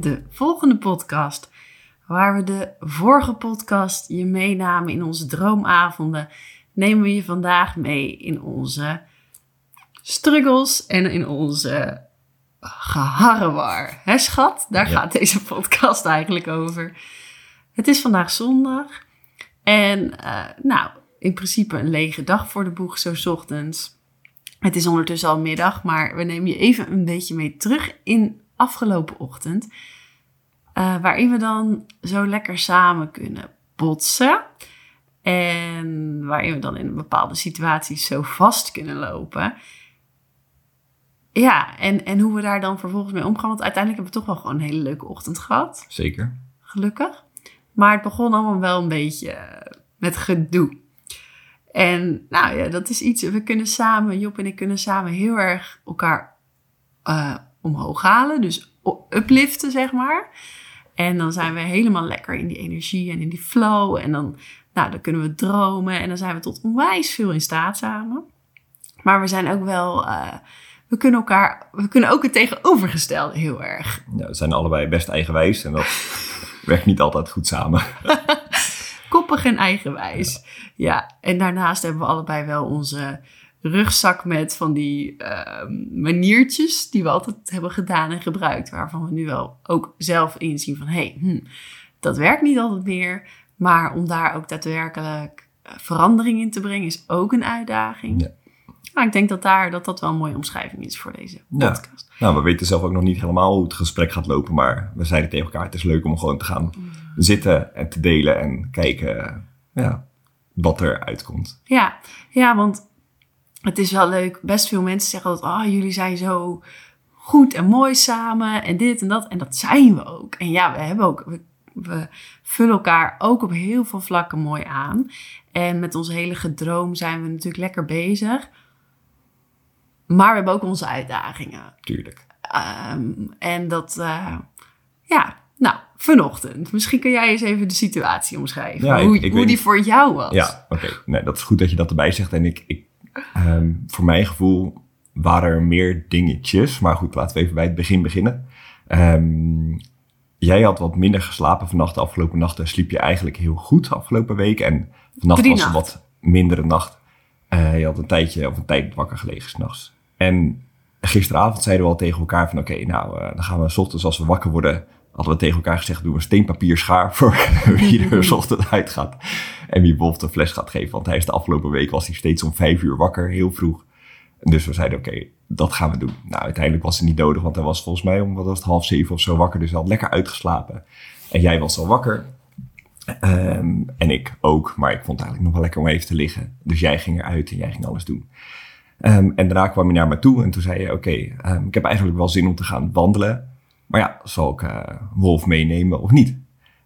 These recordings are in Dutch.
de volgende podcast. Waar we de vorige podcast je meenamen in onze droomavonden, nemen we je vandaag mee in onze struggles en in onze geharrewar. Hè schat? Daar Ja. gaat deze podcast eigenlijk over. Het is vandaag zondag. En eh, nou, in principe een lege dag voor de boeg, zo 's ochtends. Het is ondertussen al middag, maar we nemen je even een beetje mee terug in afgelopen ochtend. eh, waarin we dan zo lekker samen kunnen botsen. En waarin we dan in bepaalde situaties zo vast kunnen lopen. Ja, en, en hoe we daar dan vervolgens mee omgaan. Want uiteindelijk hebben we toch wel gewoon een hele leuke ochtend gehad. Zeker. Gelukkig. Maar het begon allemaal wel een beetje eh, met gedoe. En nou ja, dat is iets. We kunnen samen, Job en ik kunnen samen heel erg elkaar eh, omhoog halen. Dus upliften, zeg maar. En dan zijn we helemaal lekker in die energie en in die flow. En dan, nou, dan kunnen we dromen. En dan zijn we tot onwijs veel in staat samen. Maar we zijn ook wel. eh, we kunnen elkaar. We kunnen ook het tegenovergestelde heel erg. Ja, we zijn allebei best eigenwijs en dat werkt niet altijd goed samen. Koppig en eigenwijs. Ja. en daarnaast hebben we allebei wel onze rugzak met van die ehm, maniertjes die we altijd hebben gedaan en gebruikt. Waarvan we nu wel ook zelf inzien van, hé, hey, hm, dat werkt niet altijd meer. Maar om daar ook daadwerkelijk eh, verandering in te brengen is ook een uitdaging. Ja. Maar ik denk dat, daar, dat dat wel een mooie omschrijving is voor deze Ja. podcast. Nou, we weten zelf ook nog niet helemaal hoe het gesprek gaat lopen, maar we zeiden tegen elkaar, het is leuk om gewoon te gaan zitten en te delen en kijken ja, wat er uitkomt. Ja, ja, want het is wel leuk. Best veel mensen zeggen altijd, oh, jullie zijn zo goed en mooi samen en dit en dat. En dat zijn we ook. En ja, we hebben ook, we, we vullen elkaar ook op heel veel vlakken mooi aan. En met onze hele gedroom zijn we natuurlijk lekker bezig. Maar we hebben ook onze uitdagingen. Tuurlijk. Ehm, en dat, eh, ja, nou, vanochtend. Misschien kun jij eens even de situatie omschrijven. Ja, ik- hoe ik hoe die niet. voor jou was. Ja, oké. Nee, dat is goed dat je dat erbij zegt. En ik, ik ehm, voor mijn gevoel waren er meer dingetjes. Maar goed, laten we even bij het begin beginnen. Ehm, jij had wat minder geslapen vannacht. De afgelopen nachten sliep je eigenlijk heel goed de afgelopen week. En vannacht was een nachten. wat mindere nacht. Eh, je had een tijdje of een tijd wakker gelegen s'nachts. En gisteravond zeiden we al tegen elkaar van... Oké, nou, eh, dan gaan we 's ochtends als we wakker worden... hadden we tegen elkaar gezegd... Doe een steenpapier schaar voor wie er 's ochtends uitgaat. En wie Wolf de fles gaat geven. Want hij is de afgelopen week was hij steeds om vijf uur wakker, heel vroeg. Dus we zeiden, oké, dat gaan we doen. Nou, uiteindelijk was het niet nodig, want hij was volgens mij om wat was het, half zeven of zo wakker. Dus hij had lekker uitgeslapen. En jij was al wakker. Ehm, en ik ook, maar ik vond het eigenlijk nog wel lekker om even te liggen. Dus jij ging eruit en jij ging alles doen. Ehm, en daarna kwam je naar me toe en toen zei je, oké, ehm, ik heb eigenlijk wel zin om te gaan wandelen. Maar ja, zal ik eh, Wolf meenemen of niet?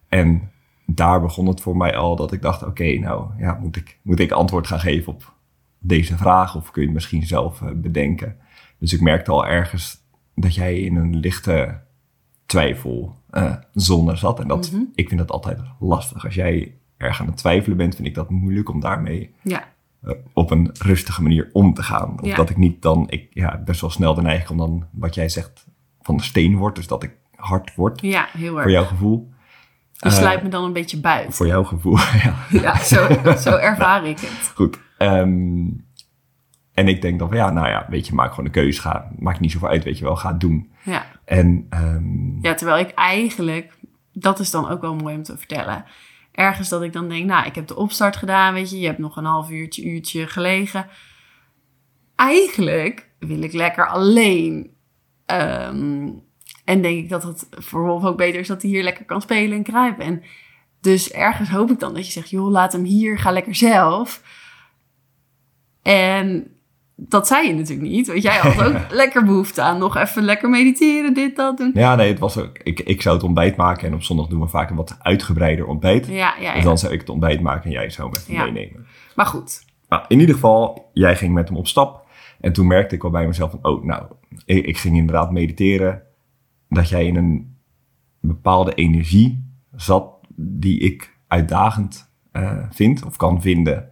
En daar begon het voor mij al dat ik dacht, oké, nou ja, moet ik, moet ik antwoord gaan geven op deze vraag of kun je het misschien zelf eh, bedenken? Dus ik merkte al ergens dat jij in een lichte twijfel eh, zone zat. En dat, ik vind dat altijd lastig. Als jij erg aan het twijfelen bent, vind ik dat moeilijk om daarmee Ja, eh, op een rustige manier om te gaan. Of Ja. dat ik niet dan, ik ja, best wel snel de neiging om dan, wat jij zegt, van de steen word. Dus dat ik hard word, ja heel erg. voor jouw gevoel. Je Eh, sluit me dan een beetje buiten. Voor jouw gevoel, ja. Ja, zo, zo ervaar ik het. Goed. Ehm, en ik denk dan van ja, nou ja, weet je, maak gewoon een keuze. Ga, maakt niet zoveel uit, weet je wel, ga het doen. Ja, En ehm, Ja, terwijl ik eigenlijk, dat is dan ook wel mooi om te vertellen. Ergens dat ik dan denk, nou, ik heb de opstart gedaan, weet je, je hebt nog een half uurtje, uurtje gelegen. Eigenlijk wil ik lekker alleen. Ehm, en denk ik dat het voor Wolf ook beter is dat hij hier lekker kan spelen en kruipen. En dus ergens hoop ik dan dat je zegt, joh, laat hem hier, ga lekker zelf. En dat zei je natuurlijk niet, want jij had ook lekker behoefte aan nog even lekker mediteren, dit, dat doen. ja, nee, het was ook, ik, ik zou het ontbijt maken en op zondag doen we vaak een wat uitgebreider ontbijt. Ja, ja, Dus dan zou ik het ontbijt maken en jij zou hem even Ja. meenemen. Maar goed, Nou, in ieder geval, jij ging met hem op stap. En toen merkte ik al bij mezelf van, oh, nou, ik, ik ging inderdaad mediteren. Dat jij in een bepaalde energie zat die ik uitdagend eh, vind of kan vinden.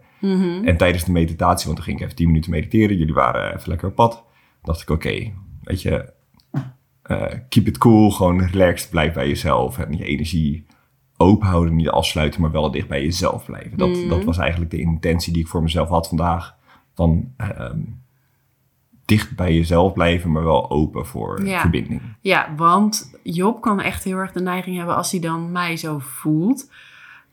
En tijdens de meditatie, want toen ging ik even 10 minuten mediteren. Jullie waren even lekker op pad. dacht ik, oké, weet je, eh, keep it cool. Gewoon relaxed, blijf bij jezelf. En je energie open houden, niet afsluiten, maar wel dicht bij jezelf blijven. Dat, dat was eigenlijk de intentie die ik voor mezelf had vandaag. Van ehm, dicht bij jezelf blijven, maar wel open voor Ja. verbinding. Ja, want Job kan echt heel erg de neiging hebben als hij dan mij zo voelt.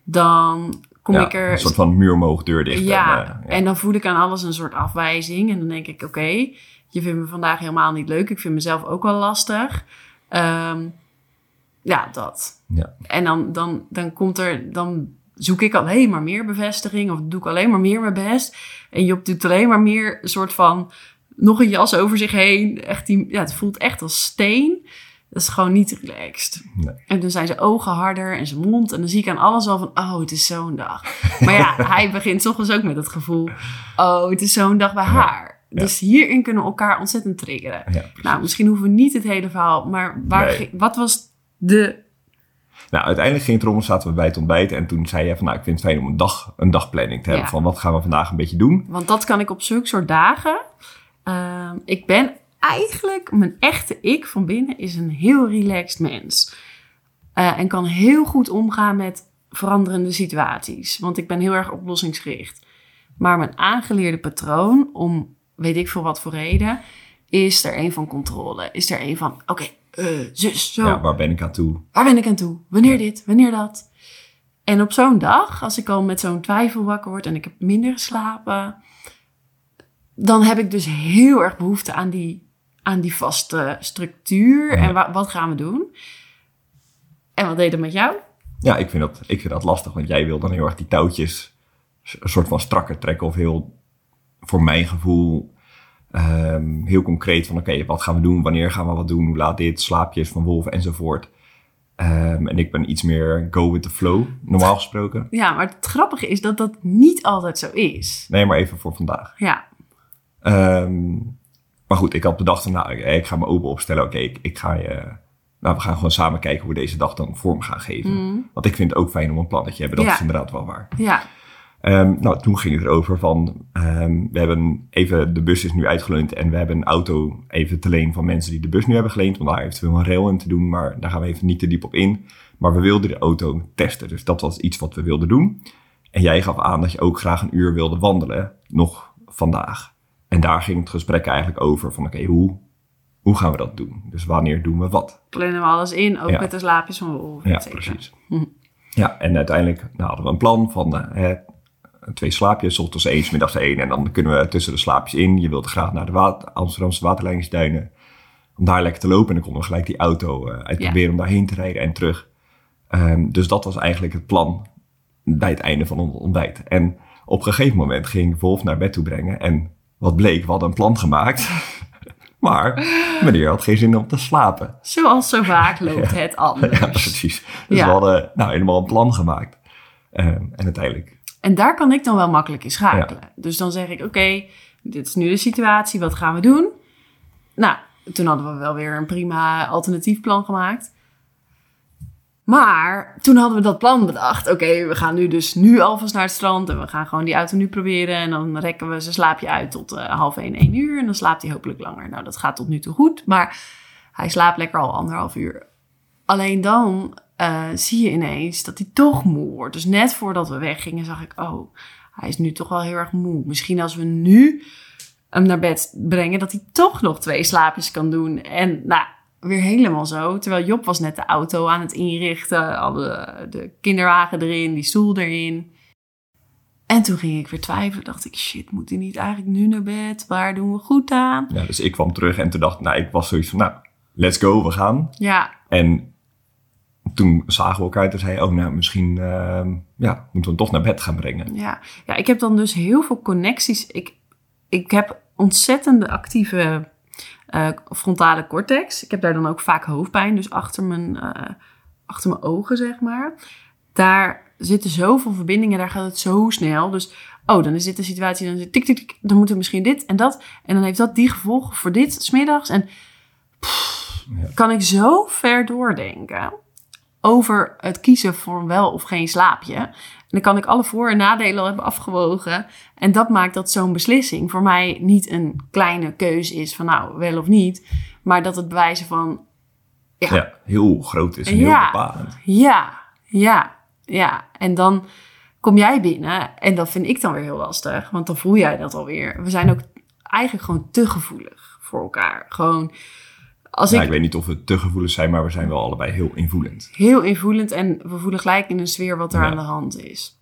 Dan kom Ja, ik er. Een soort van muur omhoog, deur dicht. ja, en, eh, ja. en dan voel ik aan alles een soort afwijzing. En dan denk ik: oké, je vindt me vandaag helemaal niet leuk. Ik vind mezelf ook wel lastig. Ehm, ja, dat. Ja. En dan, dan, dan komt er. Dan zoek ik alleen maar meer bevestiging. Of doe ik alleen maar meer mijn best. En Job doet alleen maar meer een soort van. Nog een jas over zich heen. Echt die, ja, het voelt echt als steen. Dat is gewoon niet relaxed. Nee. En dan zijn zijn ogen harder en zijn mond. En dan zie ik aan alles al van, oh, het is zo'n dag. Maar ja, hij begint ochtends ook met het gevoel, oh, het is zo'n dag bij haar. Dus hierin kunnen we elkaar ontzettend triggeren. Ja. Nou, misschien hoeven we niet het hele verhaal, maar waar Nee. ging- wat was de... Nou, uiteindelijk ging het erom, zaten we bij het ontbijt. En toen zei je van, nou, ik vind het fijn om een, dag, een dagplanning te hebben. Van, wat gaan we vandaag een beetje doen? Want dat kan ik op zulke soort dagen. Ehm, ik ben eigenlijk, mijn echte ik van binnen is een heel relaxed mens. Eh, en kan heel goed omgaan met veranderende situaties. Want ik ben heel erg oplossingsgericht. Maar mijn aangeleerde patroon, om weet ik veel wat voor reden, is er een van controle. Is er een van, oké, eh, zus, zo. Ja, waar ben ik aan toe? Waar ben ik aan toe? Wanneer dit? Wanneer dat? En op zo'n dag, als ik al met zo'n twijfel wakker word en ik heb minder geslapen, dan heb ik dus heel erg behoefte aan die, aan die vaste structuur. En wa- wat gaan we doen? En wat deed dat met jou? Ja, ik vind, dat, ik vind dat lastig, want jij wil dan heel erg die touwtjes een soort van strakker trekken. Of heel, voor mijn gevoel, ehm, heel concreet van oké, wat gaan we doen? Wanneer gaan we wat doen? Hoe laat dit? Slaapjes van wolven enzovoort. Ehm, en ik ben iets meer go with the flow, normaal gesproken. Ja, maar het grappige is dat dat niet altijd zo is. Nee, maar even voor vandaag. Ja, Ehm, maar goed, ik had bedacht nou, ik, ga me open opstellen. Oké, ik, ik ga je... Nou, we gaan gewoon samen kijken hoe we deze dag dan vorm gaan geven. Want ik vind het ook fijn om een plannetje te hebben. Dat Ja. is inderdaad wel waar. ja, Ehm, nou, toen ging het erover van, ehm, we hebben even, de bus is nu uitgeleend en we hebben een auto even te leen van mensen die de bus nu hebben geleend, om daar eventueel een rail in te doen, maar daar gaan we even niet te diep op in. Maar we wilden de auto testen, dus dat was iets wat we wilden doen. En jij gaf aan dat je ook graag een uur wilde wandelen, nog vandaag. En daar ging het gesprek eigenlijk over van, oké, hoe, hoe gaan we dat doen? Dus wanneer doen we wat? plannen we alles in, ook Ja. met de slaapjes van Wolf. Ja, precies. Ja, en uiteindelijk nou, hadden we een plan van eh, twee slaapjes, ochtends één, middags één. En dan kunnen we tussen de slaapjes in. Je wilt graag naar de water, Amsterdamse waterleidingsduinen. Om daar lekker te lopen. En dan konden we gelijk die auto eh, uitproberen om daarheen te rijden en terug. Ehm, dus dat was eigenlijk het plan bij het einde van ons ontbijt. En op een gegeven moment ging Wolf naar bed toe brengen. En wat bleek, we hadden een plan gemaakt. maar meneer had geen zin om te slapen. Zoals zo vaak loopt het anders. Ja, precies. Dus Ja. we hadden nou helemaal een plan gemaakt. Ehm, en uiteindelijk, En daar kan ik dan wel makkelijk in schakelen. Dus dan zeg ik, oké, dit is nu de situatie, wat gaan we doen? Nou, toen hadden we wel weer een prima alternatief plan gemaakt. Maar toen hadden we dat plan bedacht. Oké, we gaan nu dus nu alvast naar het strand en we gaan gewoon die auto nu proberen. En dan rekken we zijn slaapje uit tot eh, half één, één uur. En dan slaapt hij hopelijk langer. Nou, dat gaat tot nu toe goed. Maar hij slaapt lekker al anderhalf uur. Alleen dan eh, zie je ineens dat hij toch moe wordt. Dus net voordat we weggingen zag ik, oh, hij is nu toch wel heel erg moe. Misschien als we nu hem naar bed brengen, dat hij toch nog twee slaapjes kan doen. En nou, weer helemaal zo. Terwijl Job was net de auto aan het inrichten. Alle, de kinderwagen erin, die stoel erin. En toen ging ik weer twijfelen. Dacht ik, shit, moet hij niet eigenlijk nu naar bed? Waar doen we goed aan? Ja, dus ik kwam terug en toen dacht nou, ik was zoiets van, nou, let's go, we gaan. Ja, En toen zagen we elkaar en toen zei oh, nou, misschien ehm, ja, moeten we hem toch naar bed gaan brengen. ja. ja, ik heb dan dus heel veel connecties. Ik, ik heb ontzettende actieve eh, frontale cortex. Ik heb daar dan ook vaak hoofdpijn, dus achter mijn, eh, achter mijn ogen, zeg maar. Daar zitten zoveel verbindingen, daar gaat het zo snel. Dus, oh, dan is dit de situatie, dan is het tik, tik, tik, dan moet er misschien dit en dat. En dan heeft dat die gevolgen voor dit, smiddags. En pff, Ja. kan ik zo ver doordenken over het kiezen voor een wel of geen slaapje. En dan kan ik alle voor- en nadelen al hebben afgewogen. En dat maakt dat zo'n beslissing voor mij niet een kleine keuze is van nou, wel of niet. Maar dat het bewijzen van Ja. Ja, heel groot is en heel bepalend. ja, ja, ja. En dan kom jij binnen en dat vind ik dan weer heel lastig. Want dan voel jij dat alweer. We zijn ook eigenlijk gewoon te gevoelig voor elkaar. Gewoon als Ja, ik ik weet niet of we te gevoelig zijn, maar we zijn wel allebei heel invoelend. heel invoelend en we voelen gelijk in een sfeer wat er Ja. aan de hand is.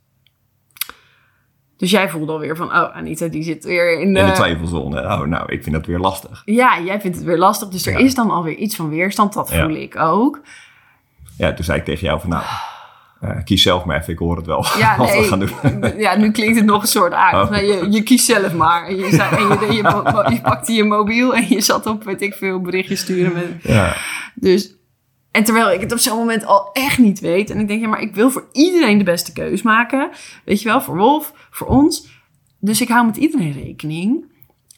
Dus jij voelde alweer van, oh, Anita, die zit weer in de... In de twijfelzone. Oh, nou, ik vind dat weer lastig. Ja, jij vindt het weer lastig. Dus er Ja. is dan alweer iets van weerstand. Dat Ja. voel ik ook. Ja, toen zei ik tegen jou van, nou, eh, kies zelf maar even, ik hoor het wel. Ja, wat we gaan doen. Ja, nu klinkt het nog een soort aardig. Oh. Je, je kiest zelf maar. En je, en je, je pakte je mobiel en je zat op, weet ik veel, berichtjes sturen. Met, Ja, dus, en terwijl ik het op zo'n moment al echt niet weet. En ik denk, ja, maar ik wil voor iedereen de beste keus maken. Weet je wel, voor Wolf, voor ons. Dus ik hou met iedereen rekening.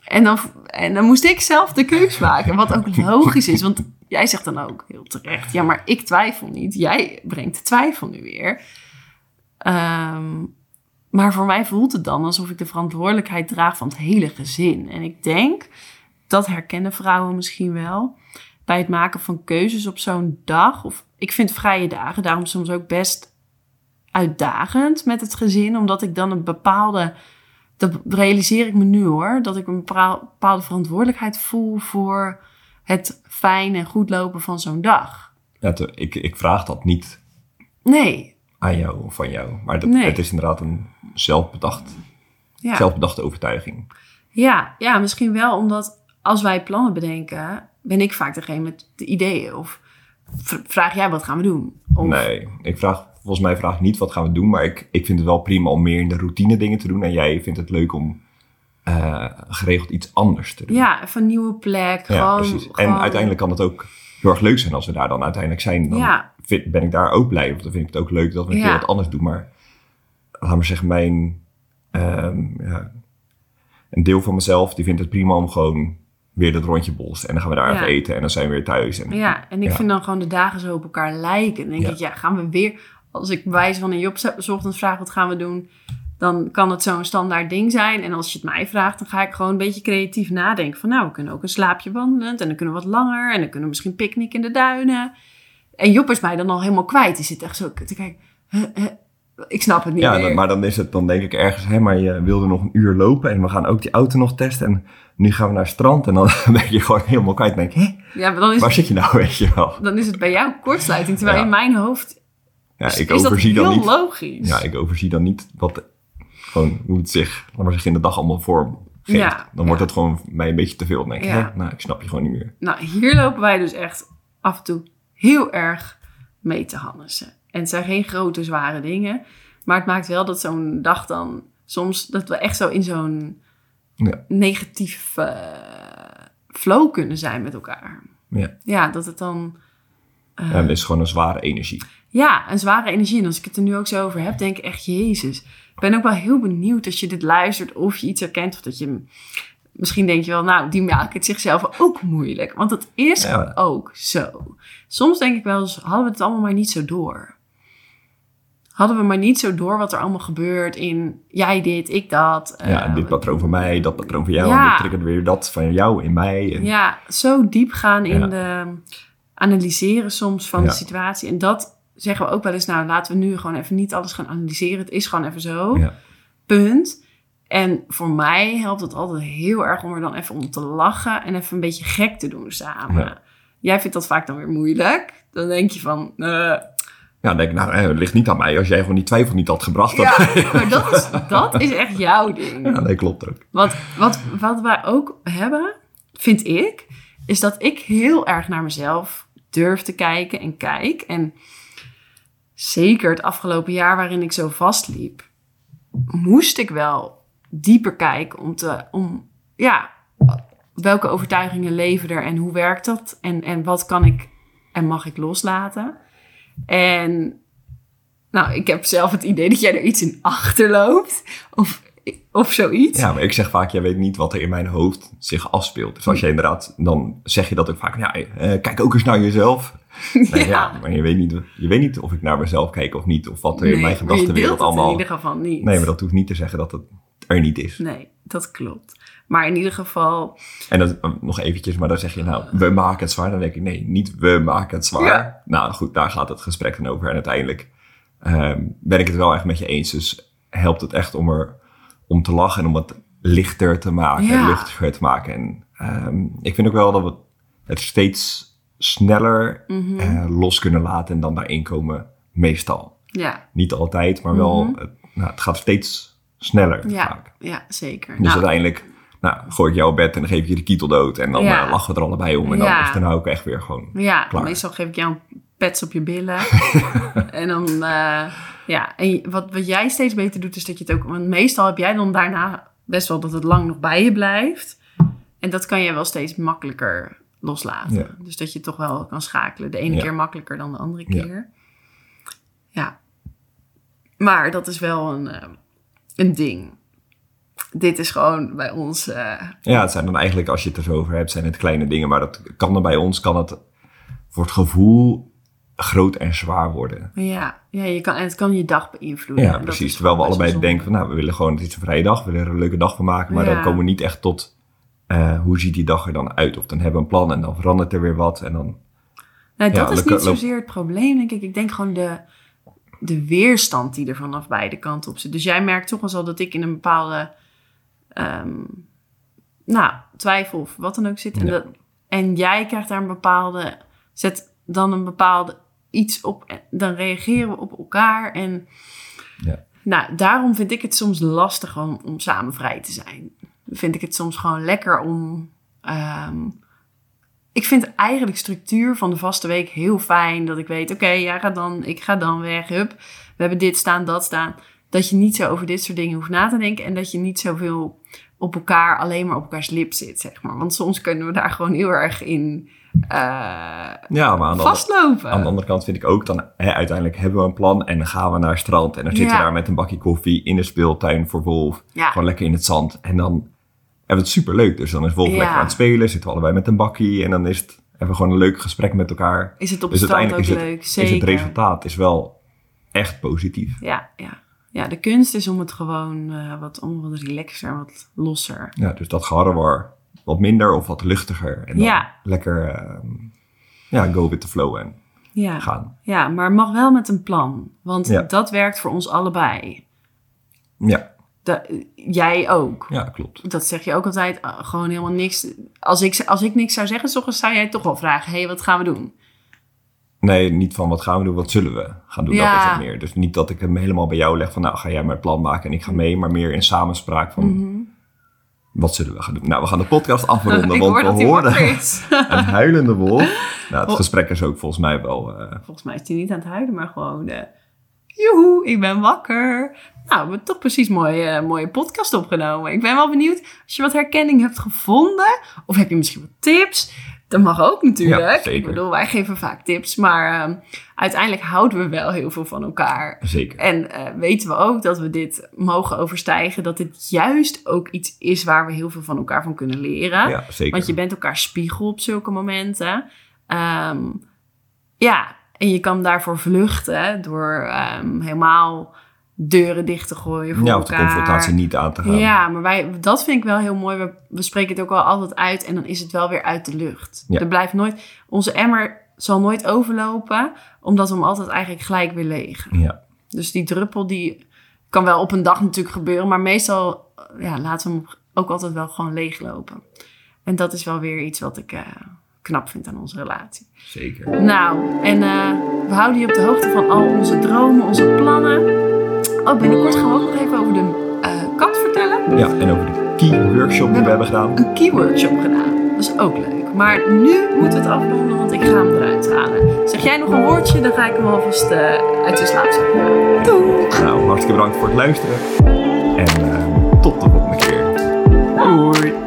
En dan, en dan moest ik zelf de keus maken. Wat ook logisch is. Want jij zegt dan ook heel terecht. Ja, maar ik twijfel niet. Jij brengt de twijfel nu weer. Ehm, maar voor mij voelt het dan alsof ik de verantwoordelijkheid draag van het hele gezin. En ik denk, dat herkennen vrouwen misschien wel. Bij het maken van keuzes op zo'n dag. Of ik vind vrije dagen daarom soms ook best uitdagend met het gezin. Omdat ik dan een bepaalde. Dat realiseer ik me nu hoor. Dat ik een bepaal- bepaalde verantwoordelijkheid voel voor het fijn en goed lopen van zo'n dag. ja te- ik, ik vraag dat niet Nee. aan jou of van jou. Maar dat, Nee. het is inderdaad een zelfbedacht, Ja. zelfbedachte overtuiging. Ja, ja, misschien wel omdat als wij plannen bedenken, ben ik vaak degene met de ideeën. Of vraag jij wat gaan we doen? Of, Nee, ik vraag, volgens mij vraag ik niet wat gaan we doen, maar ik, ik vind het wel prima om meer in de routine dingen te doen. En jij vindt het leuk om eh, geregeld iets anders te doen. Ja, een nieuwe plek. Ja, gewoon, precies. En gewoon- uiteindelijk kan het ook heel erg leuk zijn als we daar dan uiteindelijk zijn. Dan Ja. vind- ben ik daar ook blij. Of dan vind ik het ook leuk dat we een Ja. keer wat anders doen. Maar laat maar zeggen, mijn... ehm, ja, een deel van mezelf, die vindt het prima om gewoon weer dat rondje bos. En dan gaan we daar even eten en dan zijn we weer thuis. En, Ja, en ik vind dan gewoon de dagen zo op elkaar lijken. Dan denk ik, ja, gaan we weer... Als ik wijze van een Job ochtends vraag, wat gaan we doen? Dan kan het zo'n standaard ding zijn. En als je het mij vraagt, dan ga ik gewoon een beetje creatief nadenken. Van nou, we kunnen ook een slaapje wandelend. En dan kunnen we wat langer. En dan kunnen we misschien picknick in de duinen. En Job is mij dan al helemaal kwijt. Die zit echt zo te kijken. huh, huh, ik snap het niet Ja, meer. maar dan is het, dan denk ik ergens, hè, maar je wilde nog een uur lopen en we gaan ook die auto nog testen. En nu gaan we naar het strand en dan ben je gewoon helemaal kwijt. En denk ik, ja, maar dan is, waar zit je nou, weet je wel? dan is het bij jou kortsluiting. Terwijl Ja. in mijn hoofd Ja, is, ik is dat overzie heel dan niet. logisch. Ja, ik overzie dan niet wat, gewoon hoe het zich, maar in de dag allemaal vorm geeft. Ja, dan wordt het gewoon mij een beetje te veel. Dan denk ik, hè, nou, ik snap je gewoon niet meer. Nou, hier lopen wij dus echt af en toe heel erg mee te hannissen. En het zijn geen grote, zware dingen. Maar het maakt wel dat zo'n dag dan soms... dat we echt zo in zo'n Ja. negatief eh, flow kunnen zijn met elkaar. Ja, Ja, dat het dan... eh, dat is gewoon een zware energie. ja, een zware energie. En als ik het er nu ook zo over heb, denk ik echt, Jezus. Ik ben ook wel heel benieuwd als je dit luistert of je iets herkent. Of dat je, misschien denk je wel, nou, die maakt het zichzelf ook moeilijk. Want dat is Ja. ook zo. Soms denk ik wel eens, hadden we het allemaal maar niet zo door. Hadden we maar niet zo door wat er allemaal gebeurt in jij dit, ik dat. Ja, eh, dit patroon van mij, dat patroon van jou. Ja. En dit triggert weer dat van jou in mij. En, Ja, zo diep gaan in Ja. de analyseren soms van Ja. de situatie. En dat zeggen we ook wel eens, nou laten we nu gewoon even niet alles gaan analyseren. Het is gewoon even zo. Ja. Punt. En voor mij helpt het altijd heel erg om er dan even om te lachen en even een beetje gek te doen samen. Ja. Jij vindt dat vaak dan weer moeilijk. Dan denk je van, eh, Ja, dan denk ik, nou, eh, het ligt niet aan mij. Als jij gewoon die twijfel niet had gebracht, dan... ja, maar dat is, dat is echt jouw ding. Ja, nee, klopt ook. Wat, wat, wat wij ook hebben, vind ik, is dat ik heel erg naar mezelf durf te kijken en kijk. En zeker het afgelopen jaar waarin ik zo vastliep, moest ik wel dieper kijken om te, om, ja, welke overtuigingen leven er en hoe werkt dat? En, en wat kan ik en mag ik loslaten? En nou, ik heb zelf het idee dat jij er iets in achterloopt. Of, of zoiets. Ja, maar ik zeg vaak, jij weet niet wat er in mijn hoofd zich afspeelt. Dus als je inderdaad, dan zeg je dat ook vaak. Ja, eh, kijk ook eens naar jezelf. Nee, ja. maar je weet, niet, je weet niet of ik naar mezelf kijk of niet. Of wat er in mijn gedachtenwereld allemaal... in ieder geval niet. Nee, maar dat hoeft niet te zeggen dat het er niet is. Nee, dat klopt. Maar in ieder geval, En dat, eh, nog eventjes, maar dan zeg je nou, we maken het zwaar. Dan denk ik, nee, niet we maken het zwaar. Ja. Nou goed, daar gaat het gesprek dan over. En uiteindelijk ehm, ben ik het wel echt met je eens. Dus helpt het echt om er om te lachen en om het lichter te maken, Ja. luchtiger te maken. En ehm, ik vind ook wel dat we het steeds sneller Mhm. eh, los kunnen laten en dan daarin komen, meestal. ja, Niet altijd, maar wel, het, nou, het gaat steeds sneller Mhm. ja, vaak. ja zeker. Dus Nou, uiteindelijk nou, gooi ik jou op bed en dan geef ik je de kietel dood. En dan Ja. eh, lachen we er allebei om. En dan Ja. is ook echt weer gewoon... ja, klaar. meestal geef ik jou een pets op je billen. en dan, eh, ja, en wat, wat jij steeds beter doet, is dat je het ook, want meestal heb jij dan daarna best wel dat het lang nog bij je blijft. En dat kan je wel steeds makkelijker loslaten. Ja. Dus dat je toch wel kan schakelen. De ene Ja. keer makkelijker dan de andere Ja. keer. Ja. Maar dat is wel een, eh, een ding. Dit is gewoon bij ons. eh, Ja, het zijn dan eigenlijk, als je het er zo over hebt, zijn het kleine dingen. Maar dat kan er bij ons, kan het voor het gevoel groot en zwaar worden. ja, ja je kan, en het kan je dag beïnvloeden. Ja, precies. Terwijl we allebei denken van, nou, we willen gewoon, het is een vrije dag, we willen er een leuke dag van maken. Maar Ja. dan komen we niet echt tot, eh, hoe ziet die dag er dan uit? Of dan hebben we een plan en dan verandert er weer wat. En dan, Nou, dat Ja, is niet zozeer het probleem, denk ik. Ik denk gewoon de, de weerstand die er vanaf beide kanten op zit. Dus jij merkt toch wel zo dat ik in een bepaalde ehm, nou, twijfel of wat dan ook zit. En, Ja. dat, en jij krijgt daar een bepaalde, zet dan een bepaalde iets op. Dan reageren we op elkaar. En Ja. nou, daarom vind ik het soms lastig om, om samen vrij te zijn. Vind ik het soms gewoon lekker om... ehm, ik vind eigenlijk structuur van de vaste week heel fijn. Dat ik weet, oké, jij gaat dan, ik ga dan weg. Hup, we hebben dit staan, dat staan. Dat je niet zo over dit soort dingen hoeft na te denken. En dat je niet zoveel op elkaar, alleen maar op elkaars lip zit, zeg maar. Want soms kunnen we daar gewoon heel erg in ja, maar aan de, andere, vastlopen. aan de andere kant vind ik ook, dan hè, uiteindelijk hebben we een plan en dan gaan we naar het strand. En dan zitten we daar met een bakje koffie in de speeltuin voor Wolf. Gewoon lekker in het zand. En dan hebben we het superleuk. Dus dan is Wolf lekker aan het spelen, zitten we allebei met een bakkie. En dan is het, hebben we gewoon een leuk gesprek met elkaar. is het op het Dus strand ook uiteindelijk leuk? is Zeker. het resultaat is wel echt positief. Ja, ja. ja, de kunst is om het gewoon eh, wat, om wat relaxer, wat losser. Ja, dus dat geharrewar wat minder of wat luchtiger. En dan Ja. lekker ehm, ja, go with the flow en Ja. gaan. ja, maar mag wel met een plan. Want Ja. dat werkt voor ons allebei. Ja, Da- jij ook. ja klopt. Dat zeg je ook altijd, eh, gewoon helemaal niks. Als ik, als ik niks zou zeggen, s ochtends zou jij toch wel vragen: hé, hey, wat gaan we doen? Nee, niet van wat gaan we doen, wat zullen we gaan doen. Ja. Dat is het meer. Dus niet dat ik hem helemaal bij jou leg van nou ga jij het plan maken en ik ga mee. Maar meer in samenspraak van wat zullen we gaan doen. Nou, we gaan de podcast afronden, want hoor we hoorden is. een huilende wolf. Nou, het Oh. gesprek is ook volgens mij wel... eh, Volgens mij is hij niet aan het huilen, maar gewoon... eh joehoe, ik ben wakker. Nou, we hebben toch precies een mooie, eh, mooie podcast opgenomen. Ik ben wel benieuwd als je wat herkenning hebt gevonden. Of heb je misschien wat tips? Dat mag ook natuurlijk. Ja. Ik bedoel, wij geven vaak tips. Maar ehm, uiteindelijk houden we wel heel veel van elkaar. zeker. En eh, weten we ook dat we dit mogen overstijgen. Dat dit juist ook iets is waar we heel veel van elkaar van kunnen leren. Ja, zeker. Want je bent elkaar spiegel op zulke momenten. Ehm, ja, en je kan daarvoor vluchten door ehm, helemaal deuren dicht te gooien voor ja, of de elkaar. confrontatie niet aan te gaan. Ja, maar wij, dat vind ik wel heel mooi. We, we spreken het ook wel altijd uit en dan is het wel weer uit de lucht. Ja. Er blijft nooit, onze emmer zal nooit overlopen, omdat we hem altijd eigenlijk gelijk weer leeg. Ja. Dus die druppel die kan wel op een dag natuurlijk gebeuren, maar meestal ja, laten we hem ook altijd wel gewoon leeglopen. En dat is wel weer iets wat ik, eh, knap vind aan onze relatie. Zeker. Nou, en eh, we houden je op de hoogte van al onze dromen, onze plannen. Oh, binnenkort gaan we ook nog even over de eh, kat vertellen. Ja, en over de key workshop die we hebben gedaan. Een key workshop gedaan. Dat is ook leuk. Maar nu moeten we het afronden, want ik ga hem eruit halen. Zeg jij nog een woordje, dan ga ik hem alvast uh, uit de slaapzak halen. Doei! Nou, hartstikke bedankt voor het luisteren. En uh, tot de volgende keer. Doei!